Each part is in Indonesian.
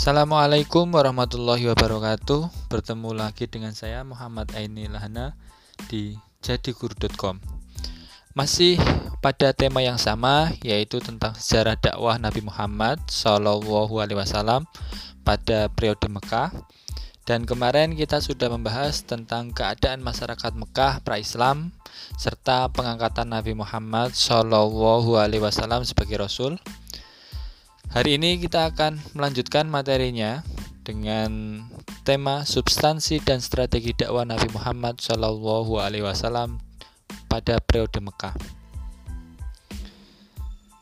Assalamualaikum warahmatullahi wabarakatuh. Bertemu lagi dengan saya Muhammad Aini Lahana di jadiguru.com Masih pada tema yang sama yaitu tentang sejarah dakwah Nabi Muhammad Shallallahu Alaihi Wasallam pada periode Mekah. Dan kemarin kita sudah membahas tentang keadaan masyarakat Mekah pra-Islam serta pengangkatan Nabi Muhammad Shallallahu Alaihi Wasallam sebagai Rasul. Hari ini kita akan melanjutkan materinya dengan tema substansi dan strategi dakwah Nabi Muhammad Shallallahu Alaihi Wasallam pada periode Mekah.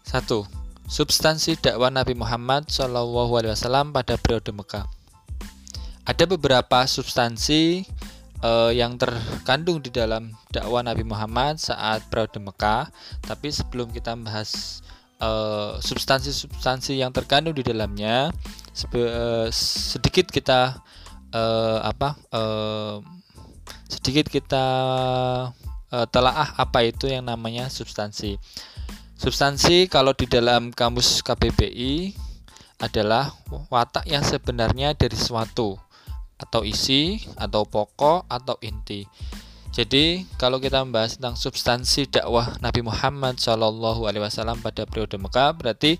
1. Substansi dakwah Nabi Muhammad Shallallahu Alaihi Wasallam pada periode Mekah. Ada beberapa substansi uh, yang terkandung di dalam dakwah Nabi Muhammad saat periode Mekah. Tapi sebelum kita membahas Eh, substansi-substansi uh, yang terkandung di dalamnya uh, sedikit kita uh, apa uh, sedikit kita uh, telaah apa itu yang namanya substansi. Substansi kalau di dalam kamus KBBI adalah watak yang sebenarnya dari suatu atau isi atau pokok atau inti. Jadi kalau kita membahas tentang substansi dakwah Nabi Muhammad Shallallahu Alaihi Wasallam pada periode Mekah, berarti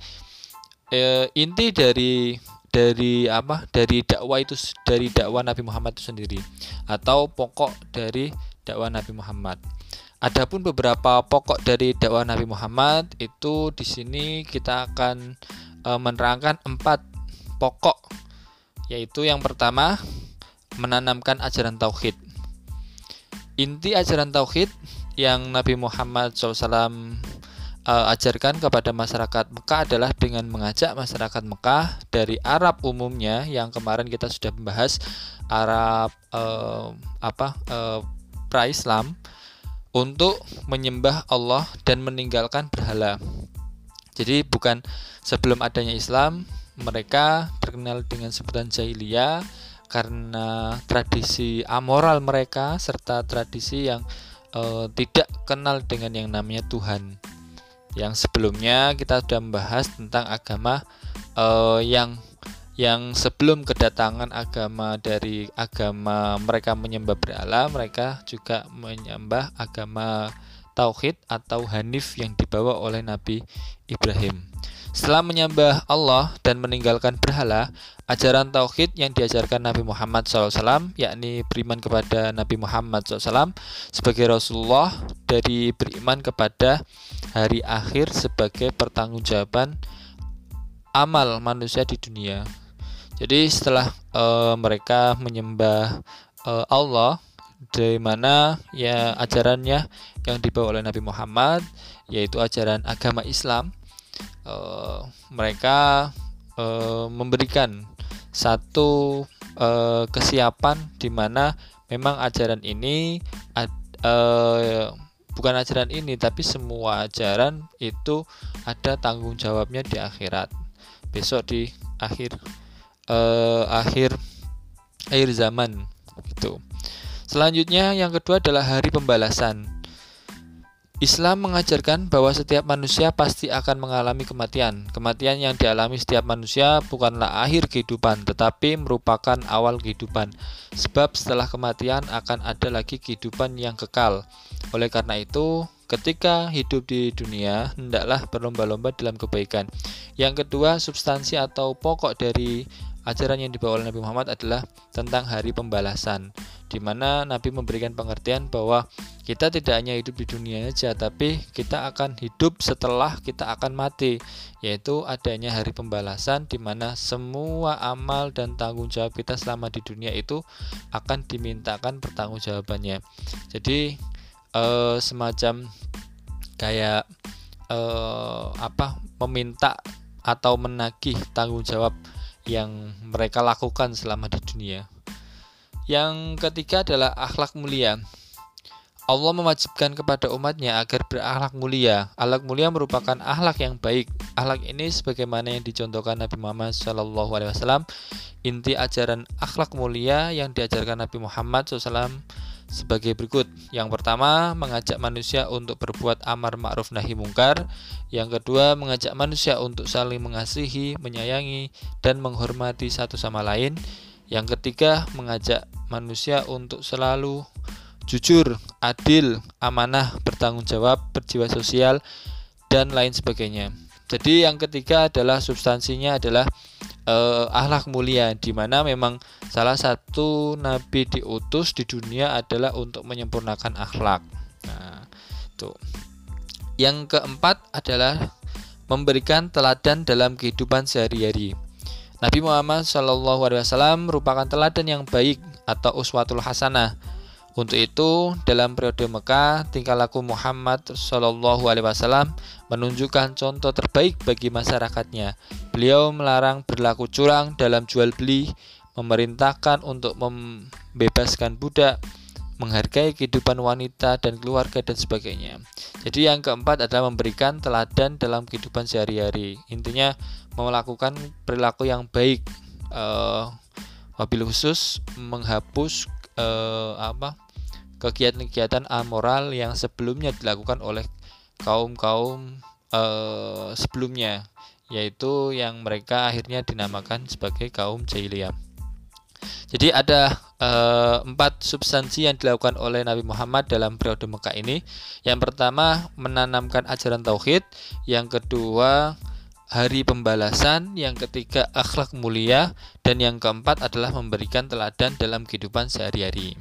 e, inti dari dari apa? Dari dakwah itu dari dakwah Nabi Muhammad itu sendiri atau pokok dari dakwah Nabi Muhammad. Adapun beberapa pokok dari dakwah Nabi Muhammad itu di sini kita akan e, menerangkan empat pokok, yaitu yang pertama menanamkan ajaran tauhid inti ajaran tauhid yang Nabi Muhammad SAW eh, ajarkan kepada masyarakat Mekah adalah dengan mengajak masyarakat Mekah dari Arab umumnya yang kemarin kita sudah membahas Arab uh, apa uh, pra-Islam untuk menyembah Allah dan meninggalkan berhala. Jadi bukan sebelum adanya Islam mereka terkenal dengan sebutan jahiliyah karena tradisi amoral mereka serta tradisi yang uh, tidak kenal dengan yang namanya Tuhan. Yang sebelumnya kita sudah membahas tentang agama uh, yang yang sebelum kedatangan agama dari agama mereka menyembah berhala, mereka juga menyembah agama tauhid atau hanif yang dibawa oleh Nabi Ibrahim. Setelah menyembah Allah dan meninggalkan berhala, ajaran tauhid yang diajarkan Nabi Muhammad SAW, yakni beriman kepada Nabi Muhammad SAW sebagai Rasulullah dari beriman kepada hari akhir sebagai pertanggungjawaban amal manusia di dunia. Jadi setelah uh, mereka menyembah uh, Allah, di mana ya ajarannya yang dibawa oleh Nabi Muhammad yaitu ajaran agama Islam uh, mereka uh, memberikan satu uh, kesiapan di mana memang ajaran ini uh, bukan ajaran ini tapi semua ajaran itu ada tanggung jawabnya di akhirat. Besok di akhir akhir akhir zaman gitu. Selanjutnya yang kedua adalah hari pembalasan Islam mengajarkan bahwa setiap manusia pasti akan mengalami kematian. Kematian yang dialami setiap manusia bukanlah akhir kehidupan, tetapi merupakan awal kehidupan. Sebab setelah kematian akan ada lagi kehidupan yang kekal. Oleh karena itu, ketika hidup di dunia, hendaklah berlomba-lomba dalam kebaikan. Yang kedua, substansi atau pokok dari ajaran yang dibawa oleh Nabi Muhammad adalah tentang hari pembalasan di mana Nabi memberikan pengertian bahwa kita tidak hanya hidup di dunia saja, tapi kita akan hidup setelah kita akan mati, yaitu adanya hari pembalasan di mana semua amal dan tanggung jawab kita selama di dunia itu akan dimintakan pertanggungjawabannya. Jadi eh, semacam kayak eh, apa meminta atau menagih tanggung jawab yang mereka lakukan selama di dunia. Yang ketiga adalah akhlak mulia. Allah mewajibkan kepada umatnya agar berakhlak mulia. Akhlak mulia merupakan akhlak yang baik. Akhlak ini sebagaimana yang dicontohkan Nabi Muhammad SAW. Inti ajaran akhlak mulia yang diajarkan Nabi Muhammad SAW sebagai berikut. Yang pertama, mengajak manusia untuk berbuat amar ma'ruf nahi mungkar. Yang kedua, mengajak manusia untuk saling mengasihi, menyayangi, dan menghormati satu sama lain. Yang ketiga, mengajak manusia untuk selalu jujur, adil, amanah, bertanggung jawab, berjiwa sosial, dan lain sebagainya. Jadi yang ketiga adalah substansinya adalah eh, akhlak mulia di mana memang salah satu nabi diutus di dunia adalah untuk menyempurnakan akhlak. Nah, tuh. Yang keempat adalah memberikan teladan dalam kehidupan sehari-hari. Nabi Muhammad SAW merupakan teladan yang baik atau uswatul hasanah untuk itu, dalam periode Mekah, tingkah laku Muhammad Shallallahu Alaihi Wasallam menunjukkan contoh terbaik bagi masyarakatnya. Beliau melarang berlaku curang dalam jual beli, memerintahkan untuk membebaskan budak, menghargai kehidupan wanita dan keluarga dan sebagainya. Jadi yang keempat adalah memberikan teladan dalam kehidupan sehari-hari. Intinya melakukan perilaku yang baik. Uh, wabil khusus menghapus uh, apa kegiatan-kegiatan amoral yang sebelumnya dilakukan oleh kaum-kaum uh, sebelumnya yaitu yang mereka akhirnya dinamakan sebagai kaum jahiliyah. Jadi ada uh, empat substansi yang dilakukan oleh Nabi Muhammad dalam periode Mekah ini. Yang pertama menanamkan ajaran tauhid, yang kedua hari pembalasan, yang ketiga akhlak mulia, dan yang keempat adalah memberikan teladan dalam kehidupan sehari-hari.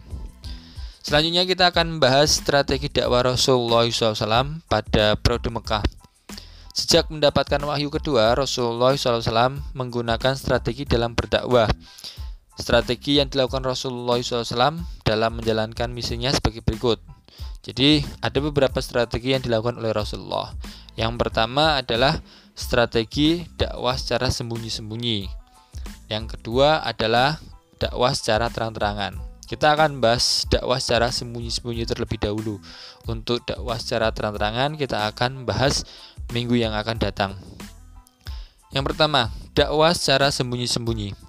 Selanjutnya kita akan membahas strategi dakwah Rasulullah SAW pada periode Mekah. Sejak mendapatkan wahyu kedua, Rasulullah SAW menggunakan strategi dalam berdakwah. Strategi yang dilakukan Rasulullah SAW dalam menjalankan misinya sebagai berikut. Jadi, ada beberapa strategi yang dilakukan oleh Rasulullah. Yang pertama adalah strategi dakwah secara sembunyi-sembunyi. Yang kedua adalah dakwah secara terang-terangan. Kita akan bahas dakwah secara sembunyi-sembunyi terlebih dahulu. Untuk dakwah secara terang-terangan kita akan bahas minggu yang akan datang. Yang pertama, dakwah secara sembunyi-sembunyi.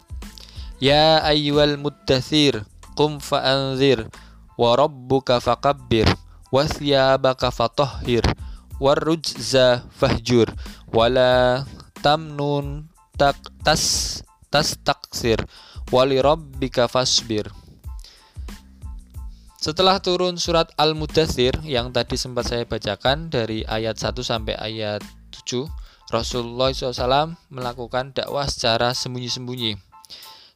Ya ayyuhal muddathir, qum fa'anzir, wa rabbuka fakabbir, wa thiyabaka fatahhir, warujza fahjur, wala tamnun tak tas tas taksir, wali rabbika fasbir. Setelah turun surat Al-Mudathir yang tadi sempat saya bacakan dari ayat 1 sampai ayat 7, Rasulullah SAW melakukan dakwah secara sembunyi-sembunyi.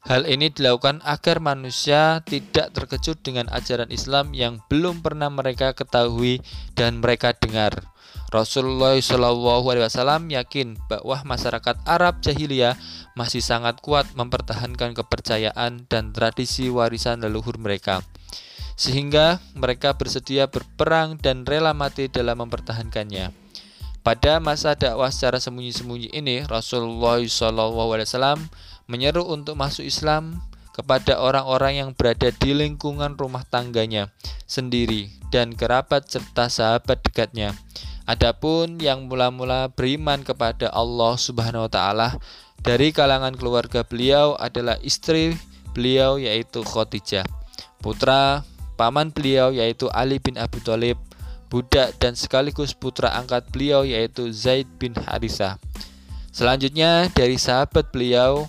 Hal ini dilakukan agar manusia tidak terkejut dengan ajaran Islam yang belum pernah mereka ketahui dan mereka dengar. Rasulullah SAW yakin bahwa masyarakat Arab jahiliyah masih sangat kuat mempertahankan kepercayaan dan tradisi warisan leluhur mereka sehingga mereka bersedia berperang dan rela mati dalam mempertahankannya. Pada masa dakwah secara sembunyi-sembunyi ini, Rasulullah SAW menyeru untuk masuk Islam kepada orang-orang yang berada di lingkungan rumah tangganya sendiri dan kerabat serta sahabat dekatnya. Adapun yang mula-mula beriman kepada Allah Subhanahu wa taala dari kalangan keluarga beliau adalah istri beliau yaitu Khadijah, putra paman beliau yaitu Ali bin Abi Thalib, budak dan sekaligus putra angkat beliau yaitu Zaid bin Harithah. Selanjutnya dari sahabat beliau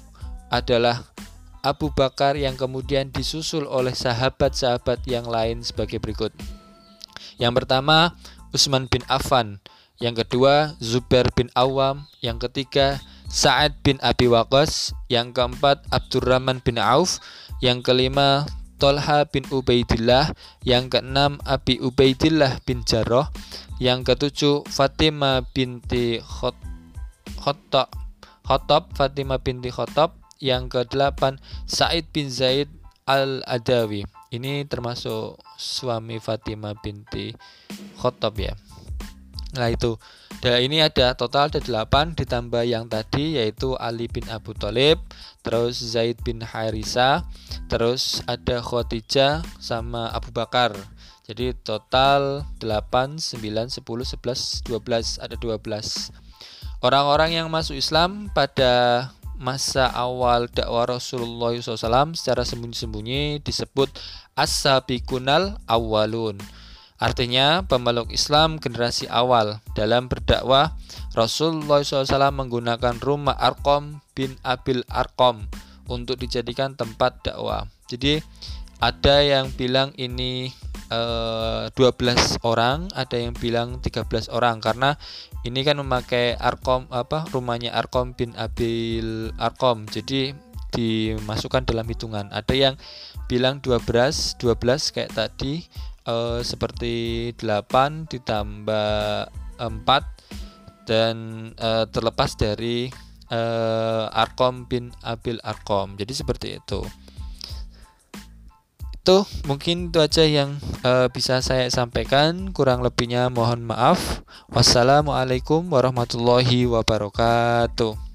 adalah Abu Bakar yang kemudian disusul oleh sahabat-sahabat yang lain sebagai berikut. Yang pertama, Utsman bin Affan, yang kedua Zubair bin Awam, yang ketiga Sa'ad bin Abi Waqqas, yang keempat Abdurrahman bin Auf, yang kelima Tolha bin Ubaidillah, yang keenam Abi Ubaidillah bin Jarrah, yang ketujuh Fatimah binti Khotob, Khotob Fatimah binti Khotob, yang kedelapan Said bin Zaid al-Adawi. Ini termasuk suami Fatimah binti Khotob ya. Nah itu Dan ini ada total ada 8 ditambah yang tadi yaitu Ali bin Abu Thalib, terus Zaid bin Harisa, terus ada Khadijah sama Abu Bakar. Jadi total 8, 9, 10, 11, 12 ada 12. Orang-orang yang masuk Islam pada masa awal dakwah Rasulullah SAW secara sembunyi-sembunyi disebut as-sabiqunal awalun. Artinya pemeluk Islam generasi awal dalam berdakwah Rasulullah SAW menggunakan rumah Arkom bin Abil Arkom untuk dijadikan tempat dakwah. Jadi ada yang bilang ini 12 eh, orang, ada yang bilang 13 orang karena ini kan memakai Arkom apa rumahnya Arkom bin Abil Arkom. Jadi dimasukkan dalam hitungan. Ada yang bilang 12, 12 kayak tadi uh, seperti 8 ditambah 4 dan uh, terlepas dari uh, Arkom bin Abil Arkom. Jadi seperti itu. Itu mungkin itu aja yang uh, bisa saya sampaikan. Kurang lebihnya mohon maaf. Wassalamualaikum warahmatullahi wabarakatuh.